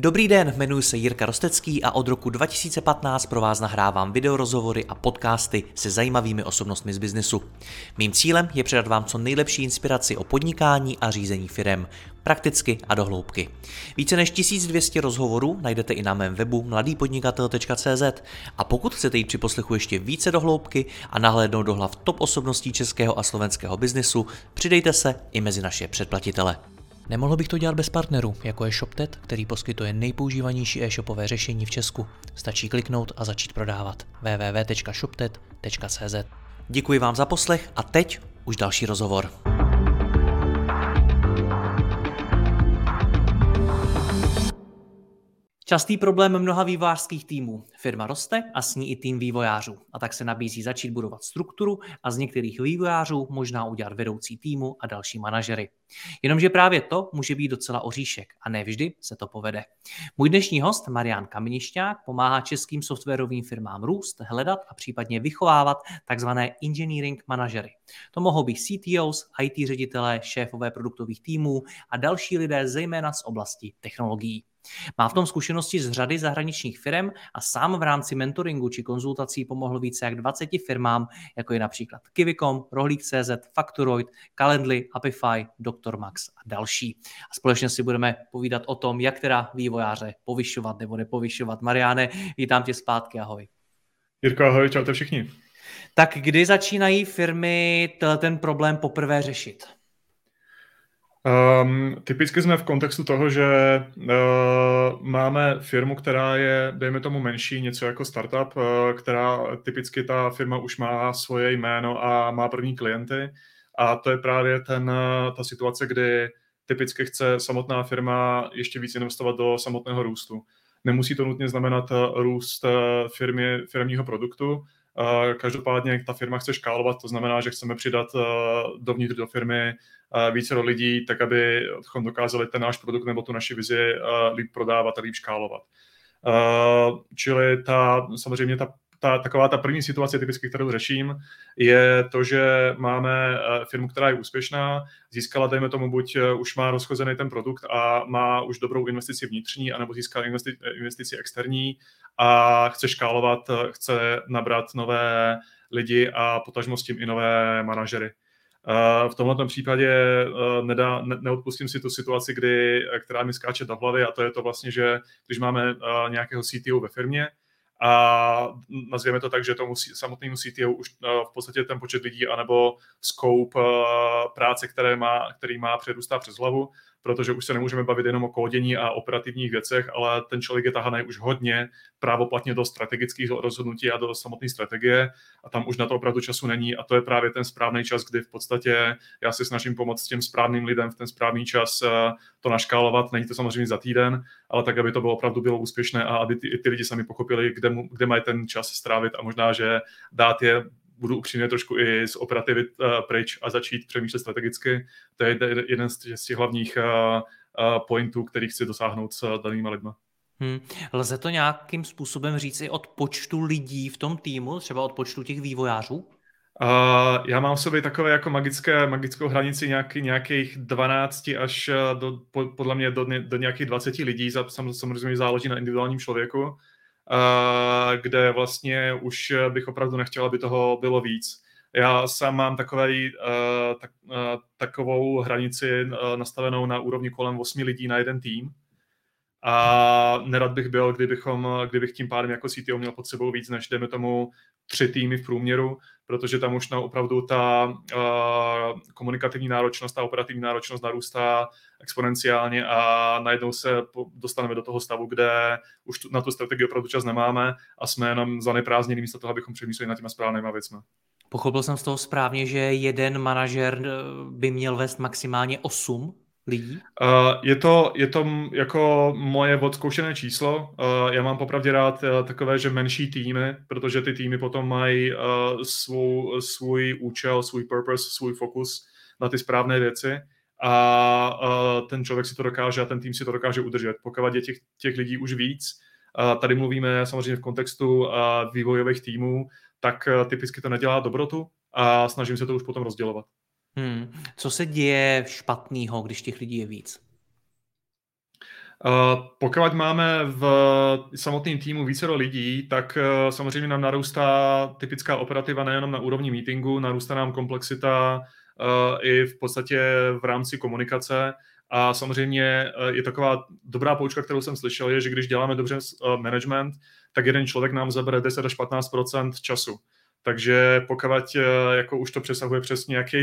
Dobrý den, jmenuji se Jirka Rostecký a od roku 2015 pro vás nahrávám videorozhovory a podcasty se zajímavými osobnostmi z biznesu. Mým cílem je předat vám co nejlepší inspiraci o podnikání a řízení firem, prakticky a dohloubky. Více než 1200 rozhovorů najdete i na mém webu mladýpodnikatel.cz a pokud chcete jít při poslechu ještě více dohloubky a nahlédnout do hlav top osobností českého a slovenského biznesu, přidejte se i mezi naše předplatitele. Nemohl bych to dělat bez partnerů, jako je ShopTet, který poskytuje nejpoužívanější e-shopové řešení v Česku. Stačí kliknout a začít prodávat. www.shoptet.cz Děkuji vám za poslech a teď už další rozhovor. Častý problém mnoha vývojářských týmů. Firma roste a s ní i tým vývojářů. A tak se nabízí začít budovat strukturu a z některých vývojářů možná udělat vedoucí týmu a další manažery. Jenomže právě to může být docela oříšek a ne vždy se to povede. Můj dnešní host Marian Kamenišťák pomáhá českým softwarovým firmám růst, hledat a případně vychovávat takzvané engineering manažery. To mohou být CTOs, IT ředitelé, šéfové produktových týmů a další lidé zejména z oblasti technologií. Má v tom zkušenosti z řady zahraničních firm a sám v rámci mentoringu či konzultací pomohl více jak 20 firmám, jako je například Kivicom, Rohlík.cz, Factoroid, Calendly, Apify, Dr. Max a další. A společně si budeme povídat o tom, jak teda vývojáře povyšovat nebo nepovyšovat. Mariáne, vítám tě zpátky, ahoj. Jirko, ahoj, čaute všichni. Tak kdy začínají firmy ten problém poprvé řešit? Um, typicky jsme v kontextu toho, že uh, máme firmu, která je, dejme tomu, menší, něco jako startup, uh, která typicky ta firma už má svoje jméno a má první klienty. A to je právě ten, uh, ta situace, kdy typicky chce samotná firma ještě víc investovat do samotného růstu. Nemusí to nutně znamenat růst firmy, firmního produktu, Každopádně ta firma chce škálovat, to znamená, že chceme přidat dovnitř do firmy více lidí, tak abychom dokázali ten náš produkt nebo tu naši vizi líp prodávat a líp škálovat. Čili ta, samozřejmě ta ta, taková ta první situace, typicky, kterou řeším, je to, že máme firmu, která je úspěšná, získala, dejme tomu, buď už má rozchozený ten produkt a má už dobrou investici vnitřní, anebo získala investici, investici externí a chce škálovat, chce nabrat nové lidi a potažmo s tím i nové manažery. V tomhle případě nedá, ne, neodpustím si tu situaci, kdy, která mi skáče do hlavy a to je to vlastně, že když máme nějakého CTO ve firmě, a nazvěme to tak, že tomu samotnému CTO už v podstatě ten počet lidí anebo scope práce, které má, který má, přerůstá přes hlavu protože už se nemůžeme bavit jenom o kódění a operativních věcech, ale ten člověk je tahaný už hodně právoplatně do strategických rozhodnutí a do samotné strategie a tam už na to opravdu času není a to je právě ten správný čas, kdy v podstatě já se snažím pomoct těm správným lidem v ten správný čas eh, to naškálovat. Není to samozřejmě za týden, ale tak, aby to bylo opravdu bylo úspěšné a aby ty, ty lidi sami pochopili, kde, kde mají ten čas strávit a možná, že dát je budu upřímně trošku i z operativy uh, pryč a začít přemýšlet strategicky. To je jeden z těch, z těch hlavních uh, uh, pointů, který chci dosáhnout s danými lidmi. Hmm. Lze to nějakým způsobem říct i od počtu lidí v tom týmu, třeba od počtu těch vývojářů? Uh, já mám v sobě takové jako magické, magickou hranici nějaký, nějakých 12 až do, podle mě do, do nějakých 20 lidí, samozřejmě záleží na individuálním člověku kde vlastně už bych opravdu nechtěl, aby toho bylo víc. Já sám mám takový, tak, takovou hranici nastavenou na úrovni kolem 8 lidí na jeden tým, a nerad bych byl, kdybychom, kdybych tím pádem jako CTO měl pod sebou víc než, jdeme tomu, tři týmy v průměru, protože tam už na opravdu ta uh, komunikativní náročnost, a operativní náročnost narůstá exponenciálně a najednou se dostaneme do toho stavu, kde už tu, na tu strategii opravdu čas nemáme a jsme jenom zaneprázdněni místo toho, abychom přemýšleli nad těma správnýma věcmi. Pochopil jsem z toho správně, že jeden manažer by měl vést maximálně 8 lidí? Uh, je, to, je to jako moje odzkoušené číslo. Uh, já mám popravdě rád uh, takové, že menší týmy, protože ty týmy potom mají uh, svou, svůj účel, svůj purpose, svůj fokus na ty správné věci a uh, ten člověk si to dokáže a ten tým si to dokáže udržet. Pokud je těch, těch lidí už víc, uh, tady mluvíme samozřejmě v kontextu uh, vývojových týmů, tak typicky to nedělá dobrotu a snažím se to už potom rozdělovat. Hmm. Co se děje špatného, když těch lidí je víc? Uh, pokud máme v samotném týmu více lidí, tak uh, samozřejmě nám narůstá typická operativa nejenom na úrovni meetingu, narůstá nám komplexita uh, i v podstatě v rámci komunikace. A samozřejmě je taková dobrá poučka, kterou jsem slyšel, je, že když děláme dobře management, tak jeden člověk nám zabere 10 až 15% času. Takže pokud eh, jako už to přesahuje přes nějaký,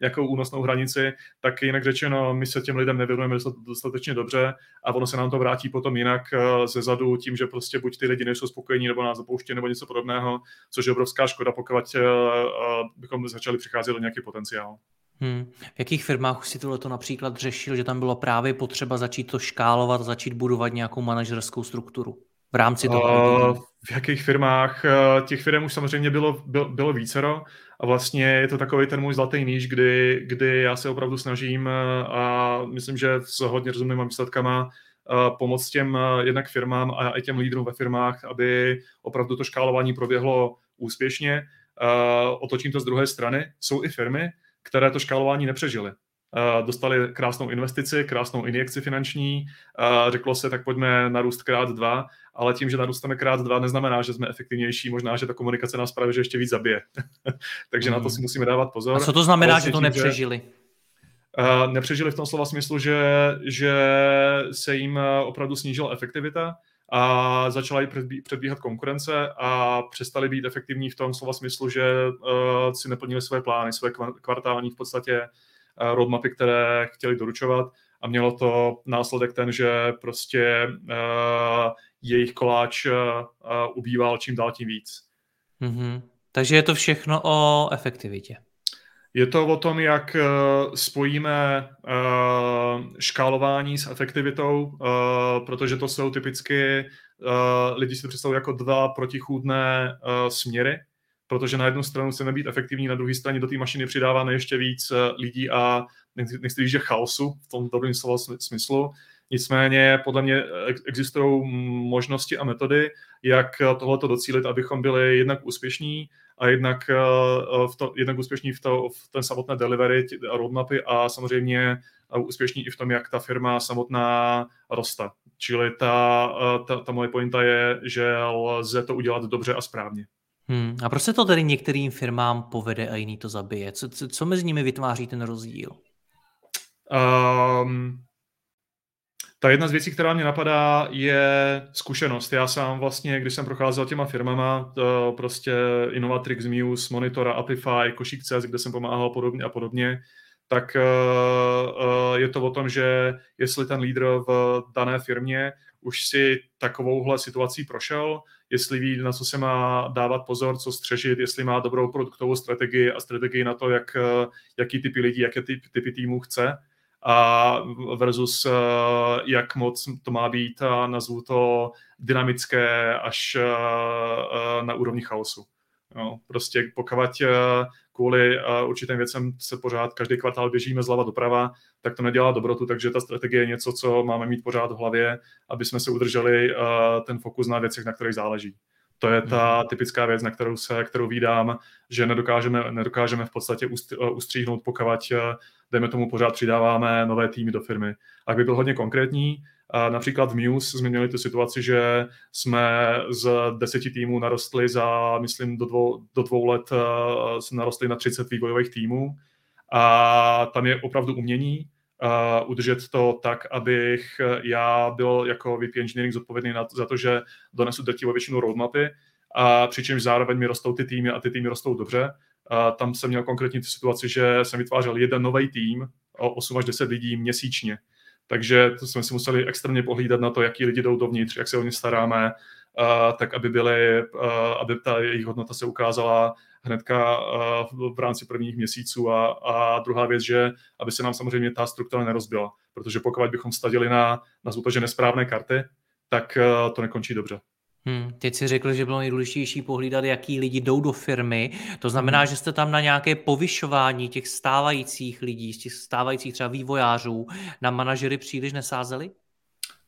nějakou únosnou hranici, tak jinak řečeno, my se těm lidem nevěnujeme dostatečně dobře a ono se nám to vrátí potom jinak eh, ze zadu tím, že prostě buď ty lidi nejsou spokojení nebo nás zapouští nebo něco podobného, což je obrovská škoda, pokud eh, bychom začali přicházet do nějaký potenciál. Hmm. V jakých firmách už si tohle to například řešil, že tam bylo právě potřeba začít to škálovat, začít budovat nějakou manažerskou strukturu? V rámci toho? Uh, v jakých firmách? Těch firm už samozřejmě bylo, bylo, bylo vícero a vlastně je to takový ten můj zlatý níž, kdy, kdy já se opravdu snažím a myslím, že s hodně rozumnými výsledkama pomoct těm jednak firmám a i těm lídrům ve firmách, aby opravdu to škálování proběhlo úspěšně. Otočím to z druhé strany. Jsou i firmy, které to škálování nepřežily dostali krásnou investici, krásnou injekci finanční, řeklo se, tak pojďme narůst krát dva, ale tím, že narůsteme krát dva, neznamená, že jsme efektivnější, možná, že ta komunikace nás právě že ještě víc zabije. Takže mm. na to hmm. si musíme dávat pozor. A co to znamená, vlastně že to nepřežili? Uh, nepřežili v tom slova smyslu, že, že se jim opravdu snížila efektivita a začala jí předbíhat konkurence a přestali být efektivní v tom slova smyslu, že uh, si neplnili své plány, své kvartální v podstatě roadmapy, které chtěli doručovat a mělo to následek ten, že prostě uh, jejich koláč uh, ubýval čím dál tím víc. Mm-hmm. Takže je to všechno o efektivitě. Je to o tom, jak uh, spojíme škálování s efektivitou, protože to jsou typicky, lidi si to představují jako dva protichůdné směry protože na jednu stranu chceme být efektivní, na druhé straně do té mašiny přidáváme ještě víc eh, lidí a nechci říct, že chaosu v tom dobrém slova smyslu. Nicméně podle mě existují možnosti a metody, jak tohleto docílit, abychom byli jednak úspěšní a jednak, eh, v to, jednak úspěšní v, to, v ten samotné delivery a roadmapy a samozřejmě úspěšní i v tom, jak ta firma samotná roste. Čili ta, eh, ta, ta moje pointa je, že lze to udělat dobře a správně. Hmm. A proč se to tedy některým firmám povede a jiný to zabije? Co, co, co mezi nimi vytváří ten rozdíl? Um, ta jedna z věcí, která mě napadá, je zkušenost. Já sám vlastně, když jsem procházel těma firmama, to prostě Innovatrix, Muse, Monitora, Apify, Košík.cz, kde jsem pomáhal podobně a podobně, tak uh, uh, je to o tom, že jestli ten lídr v dané firmě už si takovouhle situací prošel, jestli ví, na co se má dávat pozor, co střežit, jestli má dobrou produktovou strategii a strategii na to, jak, jaký typy lidí, jaké typ, typy týmů chce a versus jak moc to má být a nazvu to dynamické až na úrovni chaosu. No, prostě pokud kvůli určitým věcem se pořád každý kvartál běžíme zleva doprava, tak to nedělá dobrotu, takže ta strategie je něco, co máme mít pořád v hlavě, aby jsme se udrželi ten fokus na věcech, na kterých záleží. To je ta mhm. typická věc, na kterou se, kterou vídám, že nedokážeme, nedokážeme v podstatě ustříhnout, pokud, dejme tomu, pořád přidáváme nové týmy do firmy. A by byl hodně konkrétní, například v Muse jsme měli tu situaci, že jsme z deseti týmů narostli za, myslím, do dvou, do dvou let jsme narostli na 30 vývojových týmů. A tam je opravdu umění udržet to tak, abych já byl jako VP Engineering zodpovědný za to, že donesu drtivou většinu roadmapy, a přičemž zároveň mi rostou ty týmy a ty týmy rostou dobře. A tam jsem měl konkrétní tu situaci, že jsem vytvářel jeden nový tým o 8 až 10 lidí měsíčně takže to jsme si museli extrémně pohlídat na to, jaký lidi jdou dovnitř, jak se o ně staráme, tak aby, byly, aby ta jejich hodnota se ukázala hnedka v rámci prvních měsíců a, a druhá věc, že aby se nám samozřejmě ta struktura nerozbila, protože pokud bychom stadili na, na to, že nesprávné karty, tak to nekončí dobře. Hmm, teď si řekl, že bylo nejdůležitější pohlídat, jaký lidi jdou do firmy. To znamená, hmm. že jste tam na nějaké povyšování těch stávajících lidí, z těch stávajících třeba vývojářů na manažery příliš nesázeli?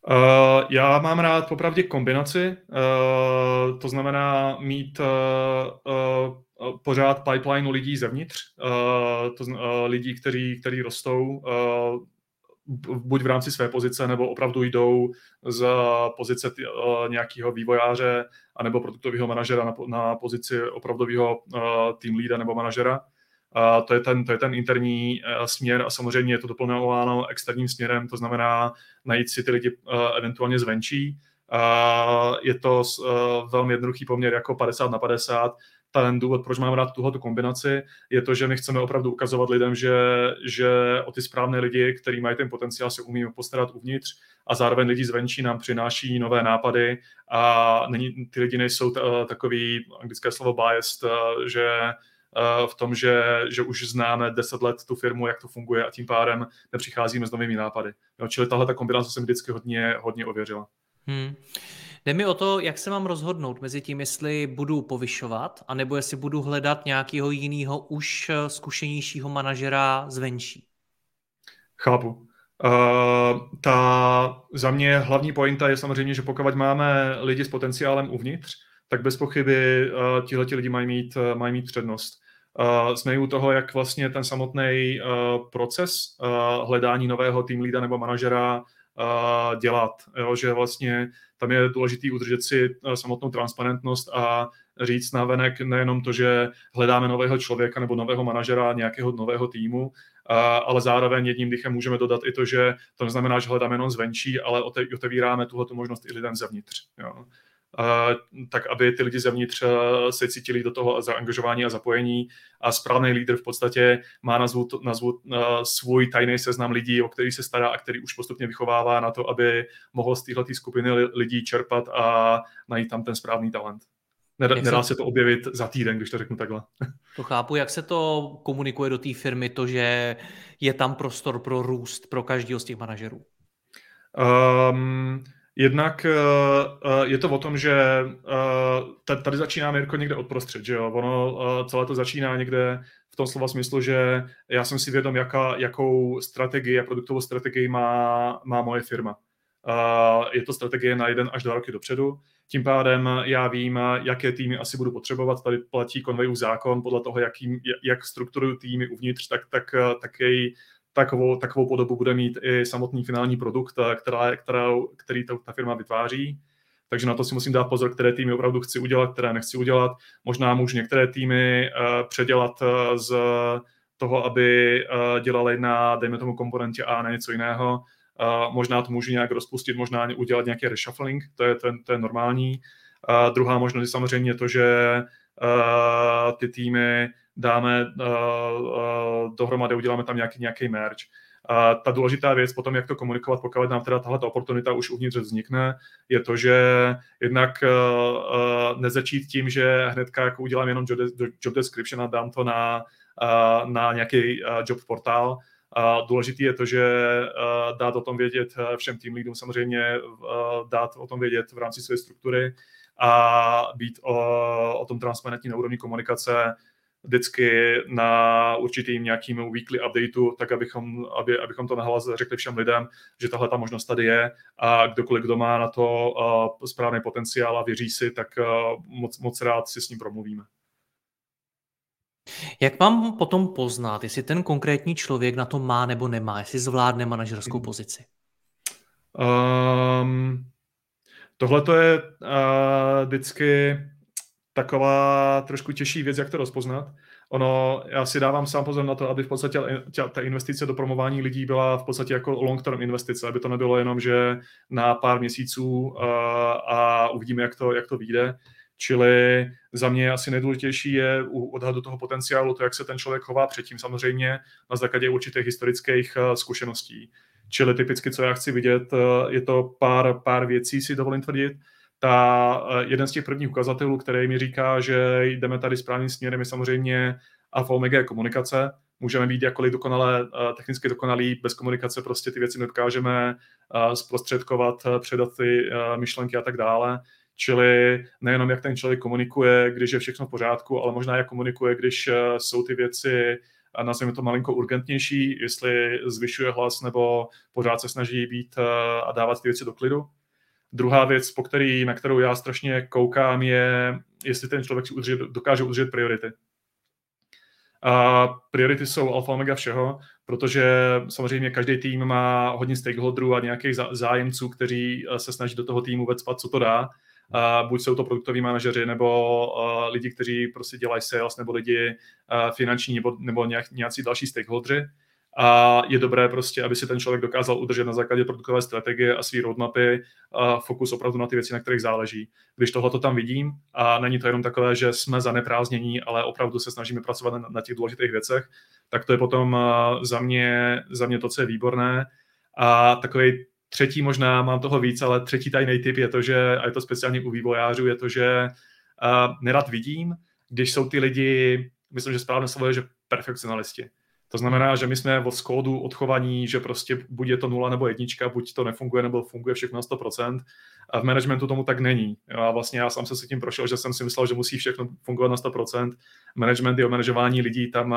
Uh, já mám rád popravdě kombinaci, uh, to znamená mít uh, uh, pořád pipeline lidí zevnitř, uh, to, uh, lidí, kteří, kteří rostou, uh, buď v rámci své pozice, nebo opravdu jdou z pozice uh, nějakého vývojáře anebo produktového manažera na, na pozici opravdového uh, team leada nebo manažera. Uh, to, je ten, to je ten interní uh, směr a samozřejmě je to doplňováno externím směrem, to znamená najít si ty lidi uh, eventuálně zvenčí. Uh, je to uh, velmi jednoduchý poměr jako 50 na 50 ten důvod, proč máme rád tuhle kombinaci, je to, že my chceme opravdu ukazovat lidem, že, že o ty správné lidi, kteří mají ten potenciál, se umíme postarat uvnitř a zároveň lidi zvenčí nám přináší nové nápady a není, ty lidi nejsou t, takový, anglické slovo biased, že v tom, že, že už známe deset let tu firmu, jak to funguje a tím pádem nepřicházíme s novými nápady. Jo, čili tahle ta kombinace se mi vždycky hodně, hodně ověřila. Hmm. Jde mi o to, jak se mám rozhodnout mezi tím, jestli budu povyšovat, anebo jestli budu hledat nějakého jiného už eh, zkušenějšího manažera zvenčí. Chápu. Uh, ta za mě hlavní pointa je samozřejmě, že pokud máme lidi s potenciálem uvnitř, tak bez pochyby uh, tihleti lidi mají mít, uh, mají mít přednost. Uh, jsme u toho, jak vlastně ten samotný uh, proces uh, hledání nového tým nebo manažera uh, dělat. Jo? Že vlastně tam je důležité udržet si uh, samotnou transparentnost a říct na venek nejenom to, že hledáme nového člověka nebo nového manažera nějakého nového týmu, ale zároveň jedním dechem můžeme dodat i to, že to neznamená, že hledáme jenom zvenčí, ale otevíráme tuhle možnost i lidem zevnitř. Jo tak aby ty lidi zevnitř se cítili do toho zaangažování a zapojení a správný lídr v podstatě má nazvu, nazvu svůj tajný seznam lidí, o který se stará a který už postupně vychovává na to, aby mohl z téhle skupiny lidí čerpat a najít tam ten správný talent. Nedá, nedá se to objevit za týden, když to řeknu takhle. To chápu, jak se to komunikuje do té firmy, to, že je tam prostor pro růst pro každého z těch manažerů? Um, Jednak uh, je to o tom, že uh, tady začíná Mirko někde odprostřed, že jo? Ono celé to začíná někde v tom slova smyslu, že já jsem si vědom, jaká, jakou strategii a produktovou strategii má, má moje firma. Je to strategie na jeden až dva roky dopředu. Tím pádem já vím, jaké týmy asi budu potřebovat. Tady platí konvejův zákon podle toho, jaký, jak strukturuju týmy uvnitř, tak, tak, tak jej takovou, takovou podobu bude mít i samotný finální produkt, eh, která, která, který ta, ta firma vytváří. Takže na to si musím dát pozor, které týmy opravdu chci udělat, které nechci udělat. Možná můžu některé týmy uh, předělat uh, z toho, aby uh, dělali na, dejme tomu, komponentě A na něco jiného. Uh, možná to můžu nějak rozpustit, možná udělat nějaký reshuffling, to je, to je, to je normální. Uh, druhá možnost je samozřejmě to, že uh, ty týmy dáme uh, uh, dohromady, uděláme tam nějaký, nějaký merch. A ta důležitá věc potom, jak to komunikovat, pokud nám teda tahle oportunita už uvnitř vznikne, je to, že jednak uh, uh, nezačít tím, že hnedka jako udělám jenom job, job description a dám to na, uh, na nějaký uh, job portál. Uh, důležitý je to, že uh, dát o tom vědět všem tým lídům, samozřejmě uh, dát o tom vědět v rámci své struktury a být o, o tom transparentní na úrovni komunikace vždycky na určitým nějakým weekly updateu, tak abychom, aby, abychom to nahlas řekli všem lidem, že tahle ta možnost tady je a kdokoliv, kdo má na to uh, správný potenciál a věří si, tak uh, moc, moc rád si s ním promluvíme. Jak mám potom poznat, jestli ten konkrétní člověk na to má nebo nemá, jestli zvládne manažerskou pozici? Um, Tohle to je uh, vždycky taková trošku těžší věc, jak to rozpoznat. Ono, já si dávám sám pozor na to, aby v podstatě ta investice do promování lidí byla v podstatě jako long-term investice, aby to nebylo jenom, že na pár měsíců uh, a uvidíme, jak to, jak to vyjde. Čili za mě asi nejdůležitější je u odhadu toho potenciálu to, jak se ten člověk chová předtím, samozřejmě na základě určitých historických zkušeností. Čili typicky, co já chci vidět, je to pár, pár věcí, si dovolím tvrdit ta, eh, jeden z těch prvních ukazatelů, který mi říká, že jdeme tady správným směrem, je samozřejmě alfa omega komunikace. Můžeme být jakkoliv dokonale, eh, technicky dokonalí, bez komunikace prostě ty věci nedokážeme eh, zprostředkovat, předat ty myšlenky a tak dále. Čili nejenom jak ten člověk komunikuje, když je všechno v pořádku, ale možná jak komunikuje, když jsou ty věci nazveme to malinko urgentnější, jestli zvyšuje hlas nebo pořád se snaží být a dávat ty věci do klidu. Druhá věc, po který, na kterou já strašně koukám, je, jestli ten člověk si udržet, dokáže udržet priority. A priority jsou alfa omega všeho. protože samozřejmě každý tým má hodně stakeholderů a nějakých zájemců, kteří se snaží do toho týmu vecpat, co to dá. Uh, buď jsou to produktoví manažeři, nebo uh, lidi, kteří prostě dělají sales, nebo lidi uh, finanční, nebo, nebo nějak, nějací další stakeholdři a je dobré prostě, aby si ten člověk dokázal udržet na základě produktové strategie a své roadmapy a fokus opravdu na ty věci, na kterých záleží. Když tohle to tam vidím a není to jenom takové, že jsme zaneprázdnění, ale opravdu se snažíme pracovat na, na těch důležitých věcech, tak to je potom za mě, za mě to, co je výborné. A takový třetí možná, mám toho víc, ale třetí tajný typ je to, že, a je to speciálně u vývojářů, je to, že uh, nerad vidím, když jsou ty lidi, myslím, že správné slovo je, že perfekcionalisti. To znamená, že my jsme od skódu odchovaní, že prostě buď je to nula nebo jednička, buď to nefunguje nebo funguje všechno na 100%. A v managementu tomu tak není. A vlastně já sám se s tím prošel, že jsem si myslel, že musí všechno fungovat na 100%. Management i o manažování lidí tam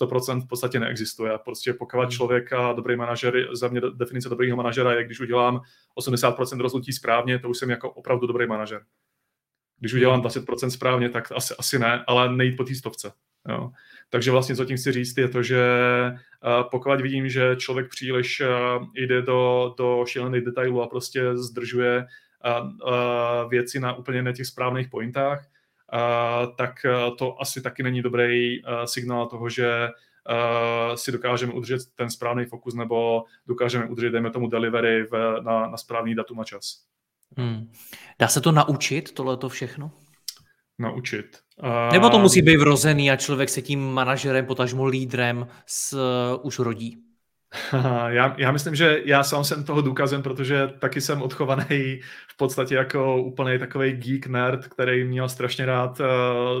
100% v podstatě neexistuje. Prostě pokud hmm. člověk a dobrý manažer, za mě definice dobrého manažera je, když udělám 80% rozhodnutí správně, to už jsem jako opravdu dobrý manažer. Když udělám 20% hmm. správně, tak asi, asi ne, ale nejít po té stovce. Jo. Takže vlastně, co tím chci říct, je to, že pokud vidím, že člověk příliš jde do, do šílených detailů a prostě zdržuje věci na úplně na těch správných pointách, tak to asi taky není dobrý signál toho, že si dokážeme udržet ten správný fokus nebo dokážeme udržet, dejme tomu, delivery v, na, na správný datum a čas. Hmm. Dá se to naučit, tohle to všechno? Naučit. Uh, Nebo to musí být vrozený a člověk se tím manažerem, potažmo lídrem s, uh, už rodí? Já, já myslím, že já sám jsem toho důkazem, protože taky jsem odchovaný v podstatě jako úplný takový geek nerd, který měl strašně rád uh,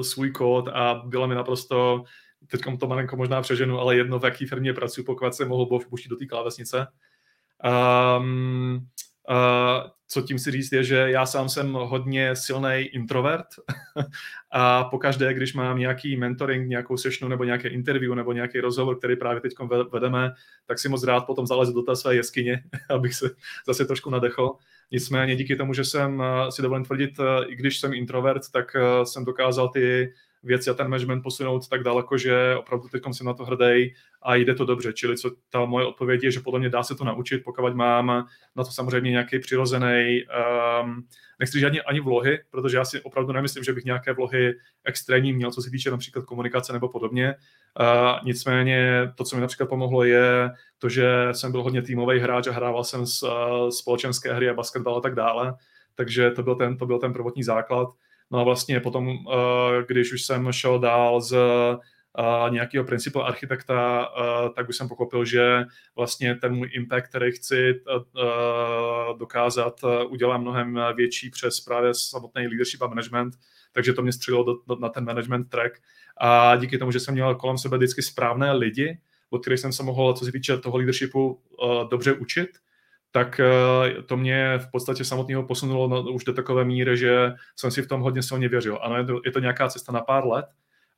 svůj kód a bylo mi naprosto, teď to malinko možná přeženu, ale jedno v jaký firmě pracuji, pokud jsem mohl pouštět do té klávesnice. Um, Uh, co tím si říct je, že já sám jsem hodně silný introvert a pokaždé, když mám nějaký mentoring, nějakou sessionu nebo nějaké interview nebo nějaký rozhovor, který právě teď vedeme, tak si moc rád potom zalezu do té své jeskyně, abych se zase trošku nadechl. Nicméně díky tomu, že jsem uh, si dovolím tvrdit, uh, i když jsem introvert, tak jsem dokázal ty věci a ten management posunout tak daleko, že opravdu teď jsem na to hrdý a jde to dobře. Čili co ta moje odpověď je, že podle mě dá se to naučit, pokud mám na to samozřejmě nějaký přirozený, um, nechci ani, ani vlohy, protože já si opravdu nemyslím, že bych nějaké vlohy extrémní měl, co se týče například komunikace nebo podobně. Uh, nicméně to, co mi například pomohlo, je to, že jsem byl hodně týmový hráč a hrával jsem s, uh, společenské hry a basketbal a tak dále. Takže to byl ten, to byl ten prvotní základ. No a vlastně potom, eh, když už jsem šel dál z eh, nějakého principu architekta, eh, tak už jsem pochopil, že vlastně ten můj impact, který chci dokázat, udělám mnohem větší přes právě samotný leadership a management, takže to mě střelilo do, na ten management track. A díky tomu, že jsem měl kolem sebe vždycky správné lidi, od kterých jsem se mohl, co se týče toho leadershipu, dobře učit, tak eh, to mě v podstatě samotného posunulo už do takové míry, že jsem si v tom hodně silně věřil. Ano, je to, je to nějaká cesta na pár let,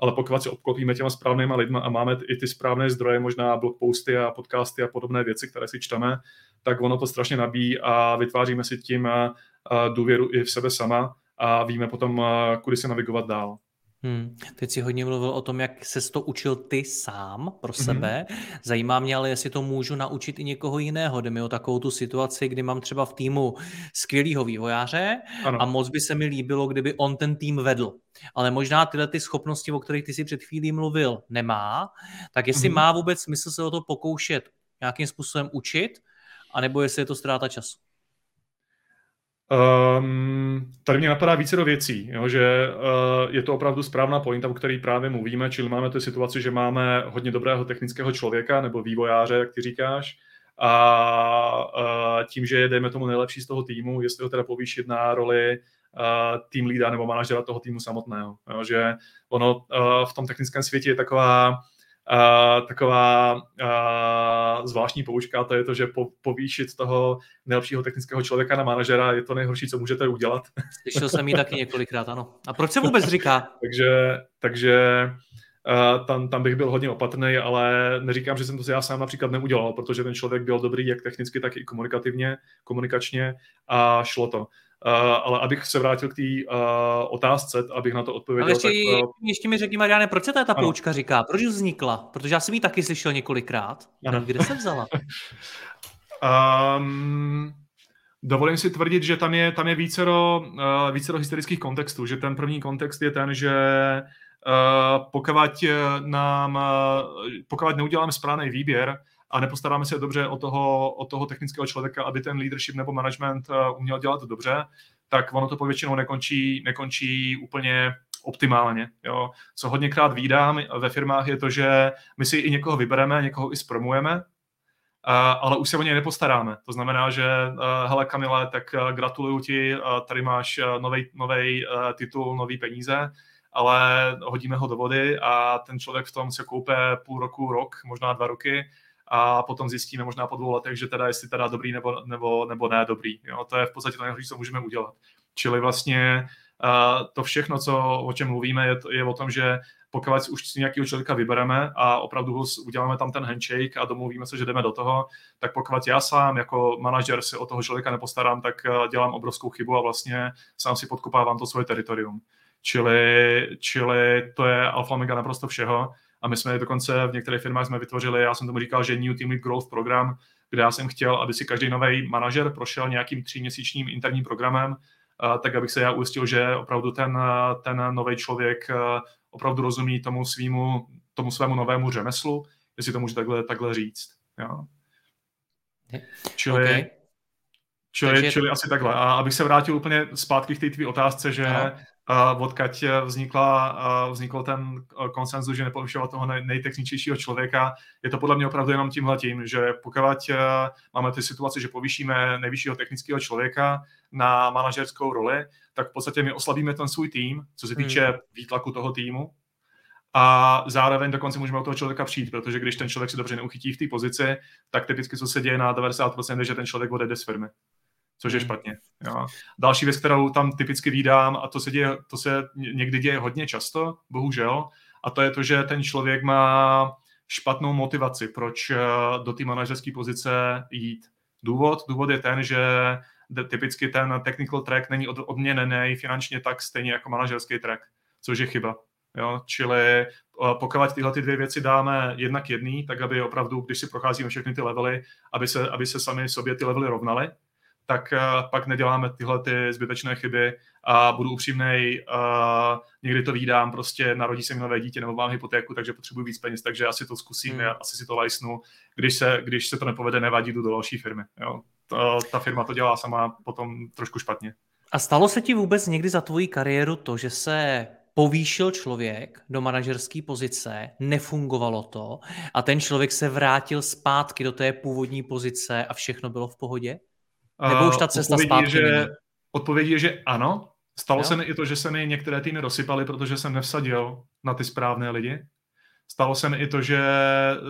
ale pokud se obklopíme těma správnýma lidma a máme i ty správné zdroje, možná blogposty a podcasty a podobné věci, které si čteme, tak ono to strašně nabíjí a vytváříme si tím eh, důvěru i v sebe sama a víme potom, eh, kudy se navigovat dál. Hmm. Teď si hodně mluvil o tom, jak se to učil ty sám pro mm-hmm. sebe. Zajímá mě ale, jestli to můžu naučit i někoho jiného. Jde mi o takovou tu situaci, kdy mám třeba v týmu skvělého vývojáře ano. a moc by se mi líbilo, kdyby on ten tým vedl. Ale možná tyhle ty schopnosti, o kterých ty si před chvílí mluvil, nemá. Tak jestli mm-hmm. má vůbec smysl se o to pokoušet nějakým způsobem učit, anebo jestli je to ztráta času. Um, tady mě napadá více do věcí, jo, že uh, je to opravdu správná pointa, o který právě mluvíme, čili máme tu situaci, že máme hodně dobrého technického člověka nebo vývojáře, jak ty říkáš, a uh, tím, že je, dejme tomu, nejlepší z toho týmu, jestli ho teda povýšit na roli uh, tým lída nebo manažera toho týmu samotného. Jo, že ono v tom technickém světě je taková Uh, taková uh, zvláštní poučka, to je to, že po, povýšit toho nejlepšího technického člověka na manažera je to nejhorší, co můžete udělat. Slyšel jsem ji taky několikrát, ano. A proč se vůbec říká? takže takže uh, tam, tam bych byl hodně opatrný, ale neříkám, že jsem to já sám například neudělal, protože ten člověk byl dobrý jak technicky, tak i komunikativně, komunikačně a šlo to. Uh, ale abych se vrátil k té uh, otázce, abych na to odpověděl. Ale ještě, tak, uh... ještě mi řekni, Mariane, proč se ta, ta poučka říká? Proč vznikla? Protože já jsem ji taky slyšel několikrát. Ano. Kde se vzala? um, dovolím si tvrdit, že tam je, tam je vícero, uh, vícero historických kontextů. Že ten první kontext je ten, že uh, pokud, nám, uh, pokud neuděláme správný výběr, a nepostaráme se dobře o toho, o toho technického člověka, aby ten leadership nebo management uh, uměl dělat dobře, tak ono to povětšinou nekončí, nekončí úplně optimálně. Jo. Co hodněkrát výdám ve firmách je to, že my si i někoho vybereme, někoho i zpromujeme, ale už se o něj nepostaráme. To znamená, že hele Kamile, tak gratuluju ti, tady máš nový titul, nový peníze, ale hodíme ho do vody a ten člověk v tom se koupe půl roku, rok, možná dva roky a potom zjistíme možná po dvou letech, že teda jestli teda dobrý nebo, nebo, nebo ne dobrý. Jo? To je v podstatě to nejhorší, co můžeme udělat. Čili vlastně uh, to všechno, co, o čem mluvíme, je, je o tom, že pokud už si nějakého člověka vybereme a opravdu uděláme tam ten handshake a domluvíme se, že jdeme do toho, tak pokud já sám jako manažer si o toho člověka nepostarám, tak dělám obrovskou chybu a vlastně sám si podkopávám to svoje teritorium. Čili, čili to je alfa naprosto všeho a my jsme dokonce v některých firmách jsme vytvořili, já jsem tomu říkal, že New Team Lead Growth program, kde já jsem chtěl, aby si každý nový manažer prošel nějakým tříměsíčním interním programem, tak abych se já ujistil, že opravdu ten, ten nový člověk opravdu rozumí tomu, svýmu, tomu svému novému řemeslu, jestli to můžu takhle, takhle říct. Jo. Čili, okay. čili, Takže... čili asi takhle. A abych se vrátil úplně zpátky k té tvý otázce, že no odkaď vznikla, vznikl ten konsenzus, že nepovyšovat toho nejtechničtějšího člověka. Je to podle mě opravdu jenom tímhle tím, že pokud máme ty situaci, že povýšíme nejvyššího technického člověka na manažerskou roli, tak v podstatě my oslabíme ten svůj tým, co se týče hmm. výtlaku toho týmu. A zároveň dokonce můžeme od toho člověka přijít, protože když ten člověk se dobře neuchytí v té pozici, tak typicky co se děje na 90% je, že ten člověk odejde z firmy což je hmm. špatně. Jo. Další věc, kterou tam typicky vídám, a to se, děje, to se někdy děje hodně často, bohužel, a to je to, že ten člověk má špatnou motivaci, proč eh, do té manažerské pozice jít. Důvod? Důvod je ten, že typicky ten technical track není odměněný finančně tak stejně jako manažerský track, což je chyba. Jo? Čili eh, pokud tyhle ty dvě věci dáme jednak jedný, tak aby opravdu, když si procházíme všechny ty levely, aby se, aby se sami sobě ty levely rovnaly, tak uh, pak neděláme tyhle ty zbytečné chyby a budu upřímnej, uh, někdy to výdám, prostě narodí se mi nové dítě nebo mám hypotéku, takže potřebuji víc peněz, takže asi to zkusím, hmm. asi si to lajsnu. Když se, když se to nepovede, nevadí, jdu do další firmy. Jo. Ta, ta firma to dělá sama potom trošku špatně. A stalo se ti vůbec někdy za tvoji kariéru to, že se povýšil člověk do manažerské pozice, nefungovalo to a ten člověk se vrátil zpátky do té původní pozice a všechno bylo v pohodě? Nebo už ta cesta odpovědí zpátky je, že, Odpovědí je, že ano. Stalo jo? se mi i to, že se mi některé týmy rozsypaly, protože jsem nevsadil na ty správné lidi. Stalo se mi i to, že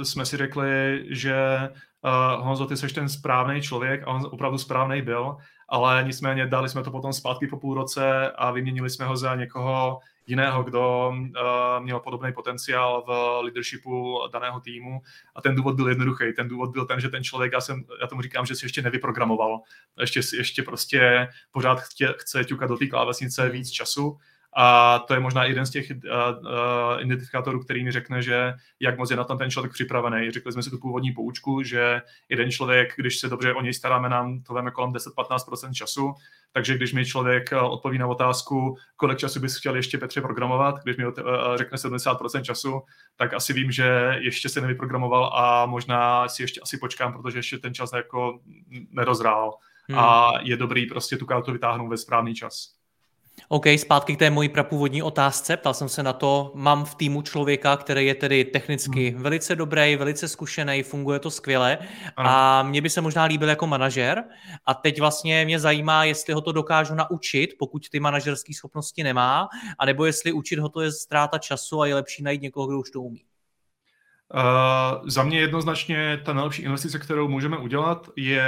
jsme si řekli, že uh, Honzo, ty jsi ten správný člověk a on opravdu správný byl, ale nicméně dali jsme to potom zpátky po půl roce a vyměnili jsme ho za někoho jiného, kdo uh, měl podobný potenciál v leadershipu daného týmu. A ten důvod byl jednoduchý. Ten důvod byl ten, že ten člověk, já, jsem, já tomu říkám, že si ještě nevyprogramoval. Ještě, ještě prostě pořád chtě, chce ťukat do té klávesnice víc času a to je možná jeden z těch uh, uh, identifikátorů, který mi řekne, že jak moc je na tom ten člověk připravený. Řekli jsme si tu původní poučku, že jeden člověk, když se dobře o něj staráme, nám to veme kolem 10-15% času, takže když mi člověk odpoví na otázku, kolik času bys chtěl ještě Petře programovat, když mi řekne 70% času, tak asi vím, že ještě se nevyprogramoval a možná si ještě asi počkám, protože ještě ten čas jako nerozrál. Hmm. A je dobrý prostě tu kartu vytáhnout ve správný čas. OK, zpátky k té mojí prapůvodní otázce. Ptal jsem se na to, mám v týmu člověka, který je tedy technicky hmm. velice dobrý, velice zkušený, funguje to skvěle ano. a mě by se možná líbil jako manažer a teď vlastně mě zajímá, jestli ho to dokážu naučit, pokud ty manažerské schopnosti nemá, anebo jestli učit ho to je ztráta času a je lepší najít někoho, kdo už to umí. Uh, za mě jednoznačně ta nejlepší investice, kterou můžeme udělat, je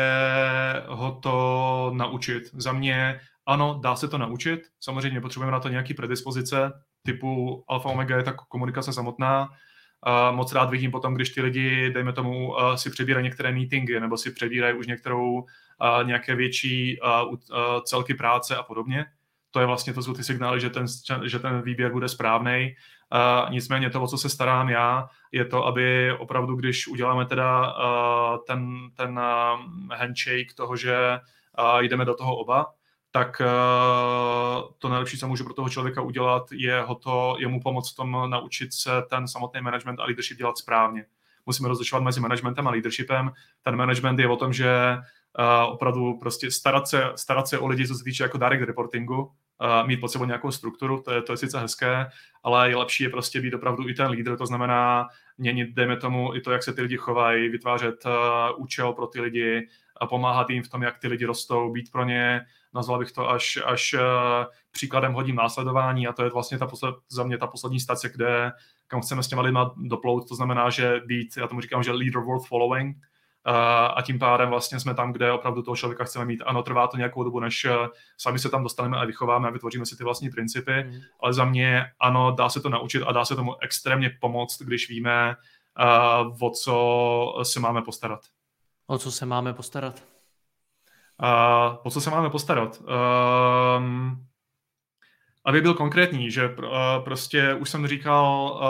ho to naučit. Za mě ano, dá se to naučit, samozřejmě potřebujeme na to nějaký predispozice, typu alfa omega je ta komunikace samotná. Uh, moc rád vidím potom, když ty lidi, dejme tomu, uh, si přebírají některé meetingy nebo si přebírají už některou, nějaké větší celky práce a podobně. To je vlastně, to jsou ty signály, že ten, že ten výběr bude správný. Nicméně to, o co se starám já, je to, aby opravdu, když uděláme teda ten, ten handshake toho, že jdeme do toho oba, tak uh, to nejlepší, co můžu pro toho člověka udělat, je, ho to, je mu pomoct v tom naučit se ten samotný management a leadership dělat správně. Musíme rozlišovat mezi managementem a leadershipem. Ten management je o tom, že uh, opravdu prostě starat se, starat se o lidi, co se týče jako direct reportingu, uh, mít pod sebou nějakou strukturu, to je, to je sice hezké, ale je lepší je prostě být opravdu i ten lídr, to znamená měnit, dejme tomu, i to, jak se ty lidi chovají, vytvářet účel pro ty lidi, a pomáhat jim v tom, jak ty lidi rostou, být pro ně, nazval bych to až, až uh, příkladem hodím následování a to je vlastně ta posled, za mě ta poslední stace, kde kam chceme s těma lidma doplout, to znamená, že být, já tomu říkám, že leader worth following, a tím pádem vlastně jsme tam, kde opravdu toho člověka chceme mít. Ano, trvá to nějakou dobu, než eh, sami se tam dostaneme a vychováme a vytvoříme si ty vlastní principy, mm. ale za mě ano, dá se to naučit a dá se tomu extrémně pomoct, když víme, o co se máme postarat. O co se máme postarat? Uh, o co se máme postarat? Uh, aby byl konkrétní, že uh, prostě už jsem říkal,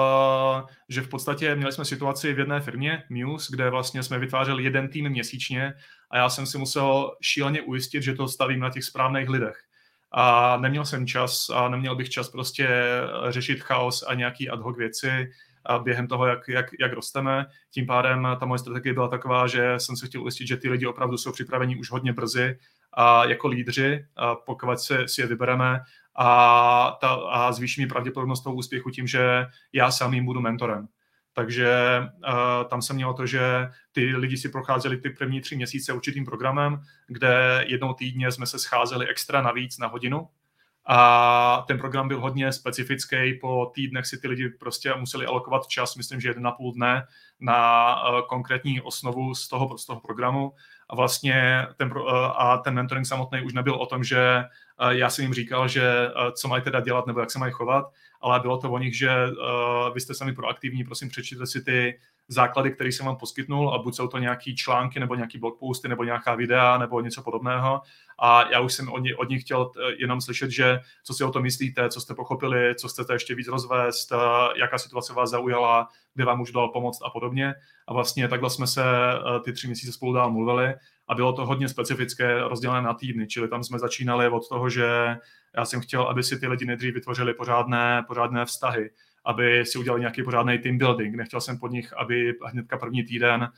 uh, že v podstatě měli jsme situaci v jedné firmě, Muse, kde vlastně jsme vytvářeli jeden tým měsíčně a já jsem si musel šíleně ujistit, že to stavím na těch správných lidech. A neměl jsem čas a neměl bych čas prostě řešit chaos a nějaký ad hoc věci a během toho, jak, jak, jak rosteme. Tím pádem ta moje strategie byla taková, že jsem se chtěl ujistit, že ty lidi opravdu jsou připraveni už hodně brzy a jako lídři, a pokud se, si je vybereme, a, ta, a zvýší mi pravděpodobnost toho úspěchu tím, že já sám jim budu mentorem. Takže uh, tam jsem měl to, že ty lidi si procházeli ty první tři měsíce určitým programem, kde jednou týdně jsme se scházeli extra navíc na hodinu. A ten program byl hodně specifický, po týdnech si ty lidi prostě museli alokovat čas, myslím, že jeden na půl dne na uh, konkrétní osnovu z toho, z toho programu. A vlastně ten, uh, a ten mentoring samotný už nebyl o tom, že já jsem jim říkal, že co mají teda dělat nebo jak se mají chovat, ale bylo to o nich, že vy jste sami proaktivní, prosím přečtěte si ty základy, které jsem vám poskytnul a buď jsou to nějaký články nebo nějaký blogposty nebo nějaká videa nebo něco podobného a já už jsem od, od nich chtěl jenom slyšet, že co si o tom myslíte, co jste pochopili, co chcete ještě víc rozvést, jaká situace vás zaujala, kde vám můžu dal pomoct a podobně. A vlastně takhle jsme se ty tři měsíce spolu dál mluvili a bylo to hodně specifické, rozdělené na týdny, čili tam jsme začínali od toho, že já jsem chtěl, aby si ty lidi nejdřív vytvořili pořádné, pořádné vztahy, aby si udělali nějaký pořádný team building. Nechtěl jsem pod nich, aby hnedka první týden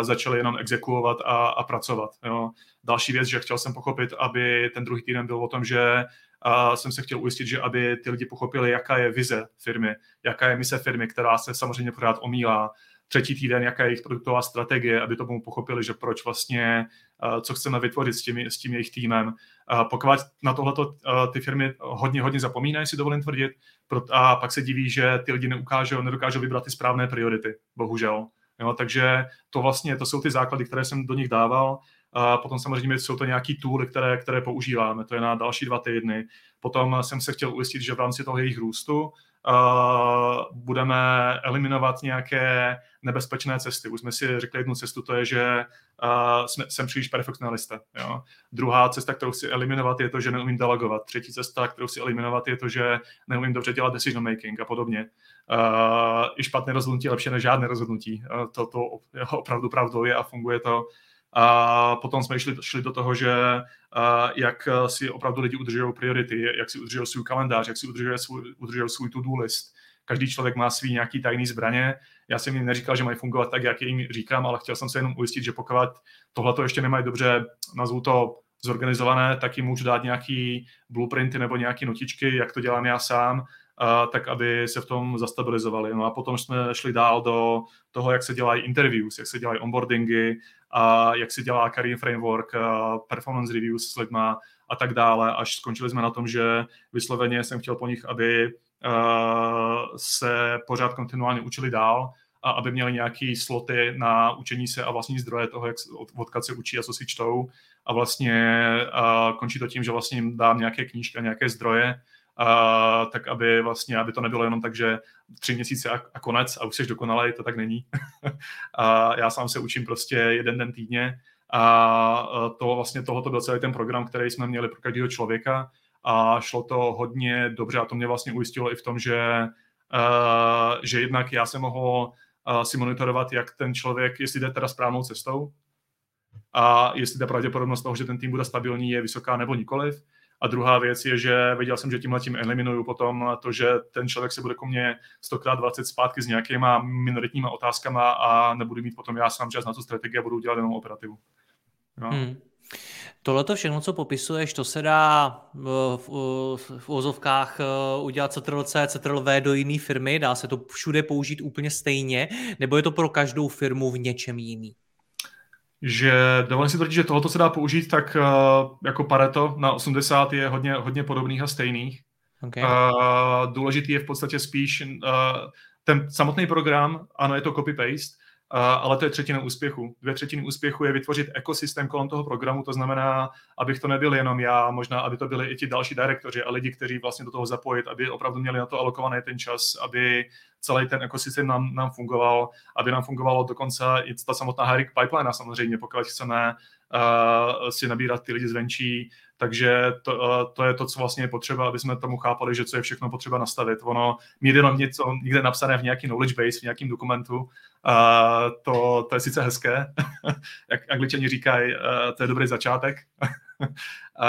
začali jenom exekuovat a, a pracovat. Jo. Další věc, že chtěl jsem pochopit, aby ten druhý týden byl o tom, že a jsem se chtěl ujistit, že aby ty lidi pochopili, jaká je vize firmy, jaká je mise firmy, která se samozřejmě pořád omílá, třetí týden, jaká je jejich produktová strategie, aby to pochopili, že proč vlastně, eh, co chceme vytvořit s tím, s tím jejich týmem. Pokud na tohleto eh, ty firmy hodně, hodně zapomínají, si dovolím tvrdit, a pak se diví, že ty lidi neukážou, nedokážou vybrat ty správné priority, bohužel. Jo, takže to vlastně, to jsou ty základy, které jsem do nich dával. A potom samozřejmě jsou to nějaký tooly, které, které používáme, to je na další dva týdny. Potom jsem se chtěl ujistit, že v rámci toho jejich růstu uh, budeme eliminovat nějaké nebezpečné cesty. Už jsme si řekli jednu cestu, to je, že uh, jsme, jsem příliš perfekcionalista. Jo. Druhá cesta, kterou chci eliminovat, je to, že neumím delegovat. Třetí cesta, kterou chci eliminovat, je to, že neumím dobře dělat decision making a podobně. Uh, I špatné rozhodnutí je lepší než žádné rozhodnutí. Uh, to, to opravdu pravdou je a funguje to. A potom jsme šli, šli do toho, že uh, jak si opravdu lidi udržují priority, jak si udržují svůj kalendář, jak si udržují svůj, svůj to-do list. Každý člověk má svý nějaký tajný zbraně. Já jsem jim neříkal, že mají fungovat tak, jak jim říkám, ale chtěl jsem se jenom ujistit, že pokud tohle to ještě nemají dobře, nazvu to zorganizované, tak jim můžu dát nějaký blueprinty nebo nějaké notičky, jak to dělám já sám, a, tak aby se v tom zastabilizovali. No a potom jsme šli dál do toho, jak se dělají interviews, jak se dělají onboardingy, a jak se dělá career framework, performance reviews s lidma a tak dále, až skončili jsme na tom, že vysloveně jsem chtěl po nich, aby se pořád kontinuálně učili dál a aby měli nějaké sloty na učení se a vlastní zdroje toho, jak, odkud se učí a co si čtou. A vlastně a končí to tím, že vlastně jim dám nějaké knížky a nějaké zdroje, a, tak aby vlastně, aby to nebylo jenom tak, že tři měsíce a, a konec a už jsi dokonalý, to tak není. a já sám se učím prostě jeden den týdně A to vlastně tohoto byl celý ten program, který jsme měli pro každého člověka a šlo to hodně dobře a to mě vlastně ujistilo i v tom, že, uh, že jednak já jsem mohl uh, si monitorovat, jak ten člověk, jestli jde teda správnou cestou a jestli ta pravděpodobnost toho, že ten tým bude stabilní, je vysoká nebo nikoliv. A druhá věc je, že věděl jsem, že tímhle tím eliminuju potom to, že ten člověk se bude ko mně 100x20 zpátky s nějakýma minoritníma otázkama a nebudu mít potom já sám čas na tu strategii a budu dělat jenom operativu. Jo. Hmm. Tohle to všechno, co popisuješ, to se dá v, v, v ozovkách eh, udělat CTRL-C, CTRL-V do jiné firmy, dá se to všude použít úplně stejně, nebo je to pro každou firmu v něčem jiný? že dovolím si tvrdit, že tohoto se dá použít tak uh, jako Pareto na 80 je hodně, hodně podobných a stejných. Okay. Uh, důležitý je v podstatě spíš uh, ten samotný program, ano, je to copy-paste, ale to je třetina úspěchu. Dvě třetiny úspěchu je vytvořit ekosystém kolem toho programu, to znamená, abych to nebyl jenom já, možná, aby to byli i ti další direktoři a lidi, kteří vlastně do toho zapojit, aby opravdu měli na to alokovaný ten čas, aby celý ten ekosystém nám, nám fungoval, aby nám fungovalo dokonce i ta samotná hiring pipeline samozřejmě, pokud chceme uh, si nabírat ty lidi zvenčí, takže to, uh, to je to, co vlastně je potřeba, aby jsme tomu chápali, že co je všechno potřeba nastavit. Ono mít jenom něco někde napsané v nějaký knowledge base, v nějakém dokumentu, uh, to, to je sice hezké, jak angličani říkají, uh, to je dobrý začátek, uh,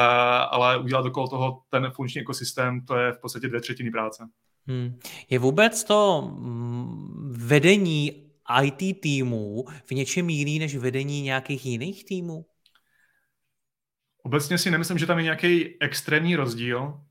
ale udělat okolo toho ten funkční ekosystém, to je v podstatě dvě třetiny práce. Hmm. Je vůbec to mm, vedení IT týmů v něčem jiný než vedení nějakých jiných týmů? Obecně si nemyslím, že tam je nějaký extrémní rozdíl.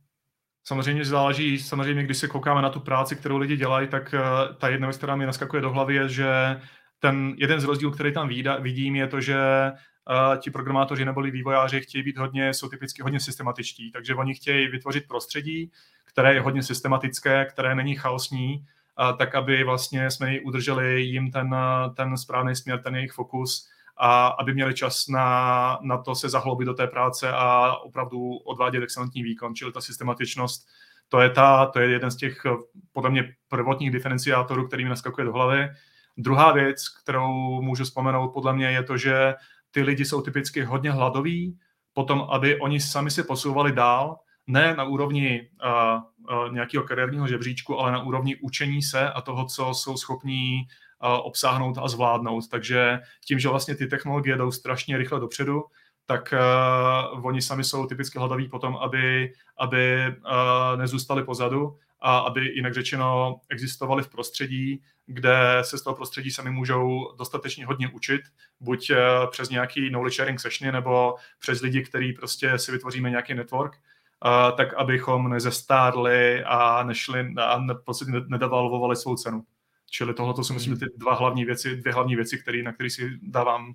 Samozřejmě záleží, samozřejmě když se koukáme na tu práci, kterou lidi dělají, tak uh, ta jedna věc, která mi naskakuje do hlavy, je, že ten jeden z rozdílů, který tam vidím, je to, že uh, ti programátoři nebo vývojáři chtějí být hodně, jsou typicky hodně systematičtí, takže oni chtějí vytvořit prostředí, které je hodně systematické, které není chaosní, uh, tak aby vlastně jsme udrželi jim ten, ten správný směr, ten jejich fokus a aby měli čas na, na to se zahloubit do té práce a opravdu odvádět excelentní výkon, čili ta systematičnost, to je, ta, to je jeden z těch podle mě prvotních diferenciátorů, který mi naskakuje do hlavy. Druhá věc, kterou můžu vzpomenout podle mě, je to, že ty lidi jsou typicky hodně hladoví, potom, aby oni sami se posouvali dál, ne na úrovni uh, uh, nějakého kariérního žebříčku, ale na úrovni učení se a toho, co jsou schopní obsáhnout a zvládnout. Takže tím, že vlastně ty technologie jdou strašně rychle dopředu, tak uh, oni sami jsou typicky hladaví potom, aby, aby uh, nezůstali pozadu a aby jinak řečeno existovali v prostředí, kde se z toho prostředí sami můžou dostatečně hodně učit, buď uh, přes nějaký knowledge sharing sessiony nebo přes lidi, který prostě si vytvoříme nějaký network, uh, tak abychom nezestárli a nešli a ne, prostě nedevalvovali svou cenu. Čili tohle si myslím, že ty dva hlavní věci, dvě hlavní věci, který, na které si dávám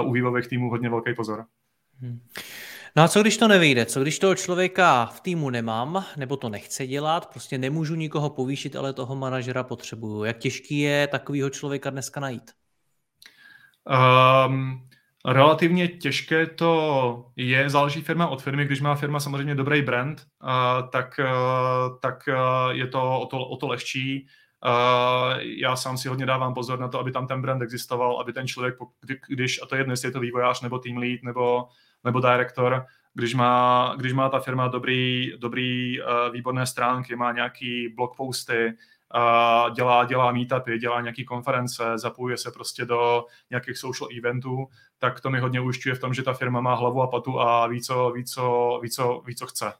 uh, u vývojových týmů hodně velký pozor. Hmm. No a co když to nevyjde? Co když toho člověka v týmu nemám, nebo to nechce dělat, prostě nemůžu nikoho povýšit, ale toho manažera potřebuju. Jak těžký je takového člověka dneska najít? Um, relativně těžké to je, záleží firma od firmy, když má firma samozřejmě dobrý brand, uh, tak, uh, tak uh, je to o to, o to lehčí. Já sám si hodně dávám pozor na to, aby tam ten brand existoval, aby ten člověk, když, a to je jestli je to vývojář, nebo team lead, nebo, nebo director, když má, když má ta firma dobrý, dobrý uh, výborné stránky, má nějaký blog posty, uh, dělá, dělá meetupy, dělá nějaké konference, zapojuje se prostě do nějakých social eventů, tak to mi hodně ujišťuje v tom, že ta firma má hlavu a patu a ví, co, ví, co, ví, co, ví, co chce.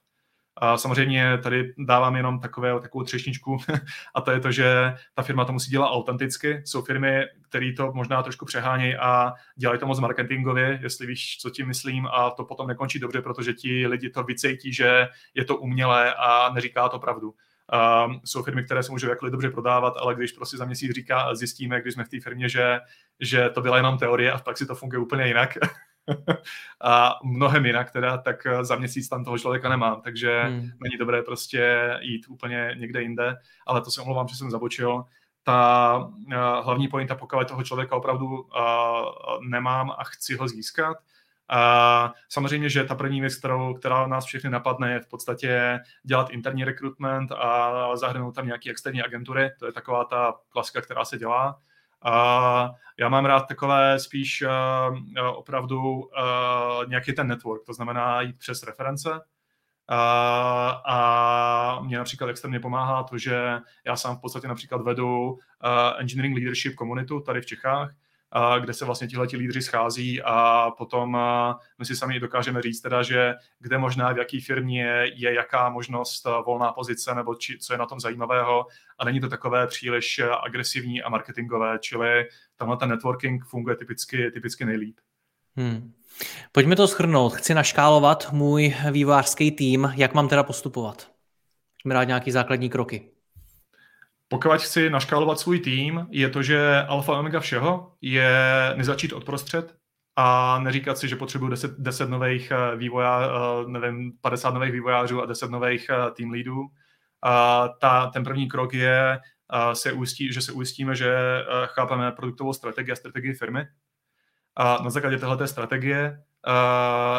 A samozřejmě tady dávám jenom takové, takovou třešničku a to je to, že ta firma to musí dělat autenticky. Jsou firmy, které to možná trošku přehánějí a dělají to moc marketingově, jestli víš, co tím myslím a to potom nekončí dobře, protože ti lidi to vycejtí, že je to umělé a neříká to pravdu. Um, jsou firmy, které se můžou jakkoliv dobře prodávat, ale když prostě za měsíc říká, zjistíme, když jsme v té firmě, že, že to byla jenom teorie a v praxi to funguje úplně jinak, a mnohem jinak teda, tak eh, za měsíc tam toho člověka nemám, takže hmm. není dobré prostě jít úplně někde jinde, ale to se omlouvám, že jsem zabočil. Ta uh, hlavní pointa, pokud toho člověka opravdu uh, nemám a chci ho získat, a samozřejmě, že ta první věc, kterou, která nás všechny napadne, je v podstatě dělat interní rekrutment a zahrnout tam nějaké externí agentury. To je taková ta klasika, která se dělá. A já mám rád takové spíš opravdu nějaký ten network, to znamená jít přes reference, a, a mě například extrémně pomáhá to, že já sám v podstatě například vedu engineering leadership komunitu tady v Čechách, kde se vlastně tihle lídři schází a potom my si sami dokážeme říct teda, že kde možná v jaký firmě je jaká možnost volná pozice nebo či, co je na tom zajímavého a není to takové příliš agresivní a marketingové, čili tamhle ten networking funguje typicky, typicky nejlíp. Hmm. Pojďme to schrnout. Chci naškálovat můj vývojářský tým. Jak mám teda postupovat? Pojďme dát nějaký základní kroky. Pokud chci naškálovat svůj tým, je to, že alfa omega všeho je nezačít od prostřed a neříkat si, že potřebuji 10, 10 nových eh, vývojářů, eh, nevím, 50 nových vývojářů a 10 nových eh, tým leadů. A ta, ten první krok je, se ujistí, že se ujistíme, že chápeme produktovou strategii a strategii firmy, a na základě této strategie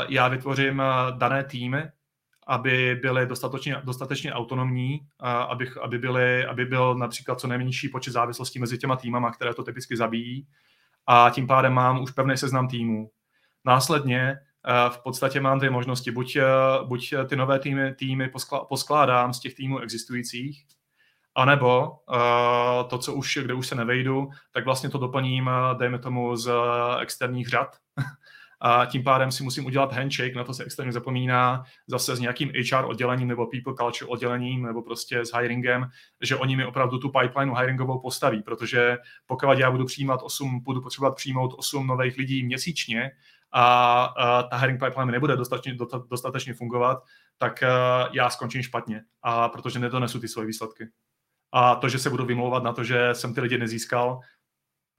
já vytvořím dané týmy, aby byly dostatečně, dostatečně autonomní, aby, aby, byly, aby byl například co nejmenší počet závislostí mezi těma týmama, které to typicky zabíjí. A tím pádem mám už pevný seznam týmů. Následně v podstatě mám dvě možnosti. Buď, buď ty nové týmy, týmy poskládám z těch týmů existujících, a nebo uh, to, co už, kde už se nevejdu, tak vlastně to doplním, dejme tomu, z externích řad. A tím pádem si musím udělat handshake, na to se externě zapomíná, zase s nějakým HR oddělením nebo people culture oddělením nebo prostě s hiringem, že oni mi opravdu tu pipeline hiringovou postaví, protože pokud já budu přijímat 8, budu potřebovat přijmout 8 nových lidí měsíčně a, a ta hiring pipeline nebude dostatečně, dostatečně fungovat, tak uh, já skončím špatně, a protože nedonesu ty svoje výsledky. A to, že se budu vymlouvat na to, že jsem ty lidi nezískal,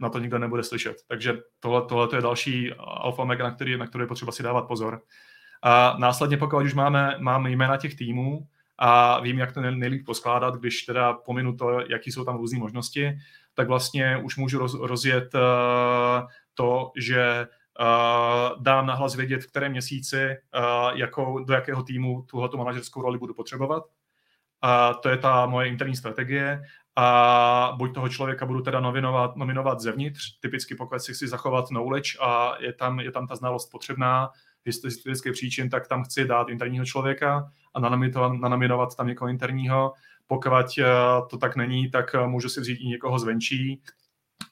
na to nikdo nebude slyšet. Takže tohle, tohle je další alfa mega, na který, na který je potřeba si dávat pozor. A následně, pokud už máme, máme jména těch týmů a vím, jak to nejlíp poskládat, když teda pominu to, jaký jsou tam různé možnosti, tak vlastně už můžu roz, rozjet uh, to, že uh, dám nahlas vědět, v kterém měsíci, uh, jakou, do jakého týmu tuhleto manažerskou roli budu potřebovat a to je ta moje interní strategie a buď toho člověka budu teda nominovat, nominovat zevnitř, typicky pokud si chci zachovat knowledge a je tam, je tam ta znalost potřebná, historické příčin, tak tam chci dát interního člověka a nanominovat tam někoho interního. Pokud eh, to tak není, tak eh, můžu si vzít i někoho zvenčí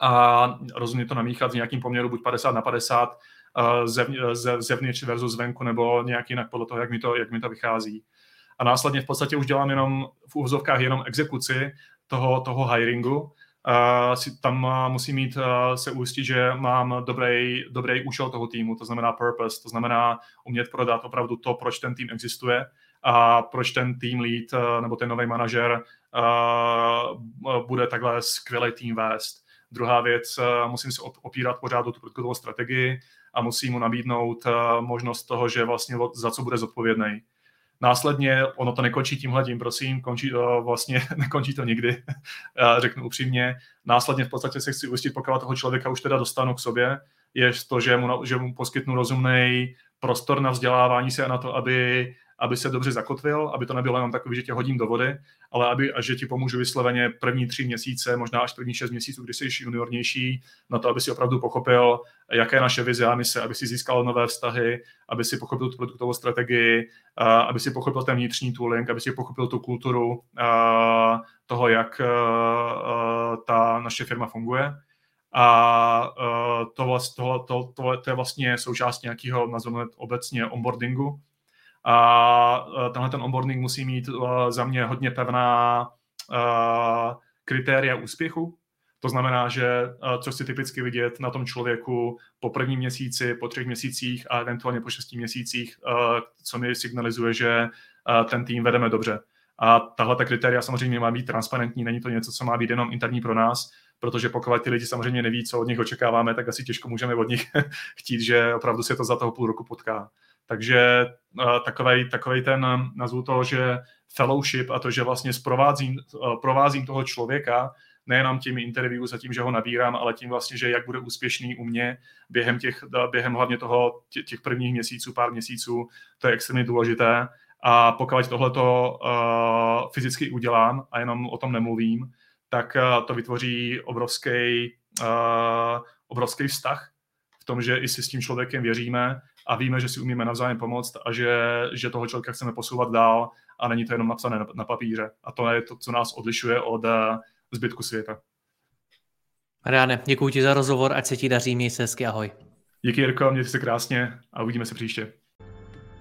a rozumně to namíchat v nějakým poměru buď 50 na 50 eh, zev, zevnitř versus zvenku nebo nějak jinak podle toho, jak mi to, jak mi to vychází a následně v podstatě už dělám jenom v úvozovkách jenom exekuci toho, toho hiringu. Uh, si, tam uh, musím mít uh, se ujistit, že mám dobrý, dobrý účel toho týmu, to znamená purpose, to znamená umět prodat opravdu to, proč ten tým existuje a proč ten tým lead uh, nebo ten nový manažer uh, bude takhle skvělý tým vést. Druhá věc, uh, musím se opírat pořád o tu produktovou strategii a musím mu nabídnout uh, možnost toho, že vlastně za co bude zodpovědný. Následně ono to nekončí tímhle tím, prosím, končí to vlastně, nekončí to nikdy, řeknu upřímně. Následně v podstatě se chci ujistit, pokud toho člověka už teda dostanu k sobě, je to, že mu, že mu poskytnu rozumný prostor na vzdělávání se a na to, aby aby se dobře zakotvil, aby to nebylo jenom takový, že tě hodím do vody, ale aby, a že ti pomůžu vysloveně první tři měsíce, možná až první šest měsíců, kdy jsi juniornější, na to, aby si opravdu pochopil, jaké je naše vize a mise, aby si získal nové vztahy, aby si pochopil tu produktovou strategii, aby si pochopil ten vnitřní tooling, aby si pochopil tu kulturu toho, jak ta naše firma funguje. A to, vlast, tohle, to, to, to je vlastně součást nějakého, nazveme obecně, onboardingu, a e, tenhle ten onboarding musí mít e, za mě hodně pevná e, kritéria úspěchu. To znamená, že co si typicky vidět na tom člověku po prvním měsíci, po třech měsících a eventuálně po šesti měsících, co mi signalizuje, že ten tým vedeme dobře. A tahle ta kritéria samozřejmě má být transparentní, není to něco, co má být jenom interní pro nás, protože pokud ty lidi samozřejmě neví, co od nich očekáváme, tak asi těžko můžeme od nich chtít, že opravdu se to za toho půl roku potká. Takže uh, takovej, takovej ten, nazvu to, že fellowship a to, že vlastně provázím, uh, provázím toho člověka, nejenom tím interview za tím, že ho nabírám, ale tím vlastně, že jak bude úspěšný u mě během, těch, během hlavně toho, těch prvních měsíců, pár měsíců, to je extrémně důležité. A pokud tohleto uh, fyzicky udělám a jenom o tom nemluvím, tak to vytvoří obrovský, obrovský vztah v tom, že i si s tím člověkem věříme a víme, že si umíme navzájem pomoct a že, že toho člověka chceme posouvat dál a není to jenom napsané na, na papíře. A to je to, co nás odlišuje od zbytku světa. Mariane, děkuji ti za rozhovor, ať se ti daří, měj se hezky, ahoj. Díky Jirko, mějte se krásně a uvidíme se příště.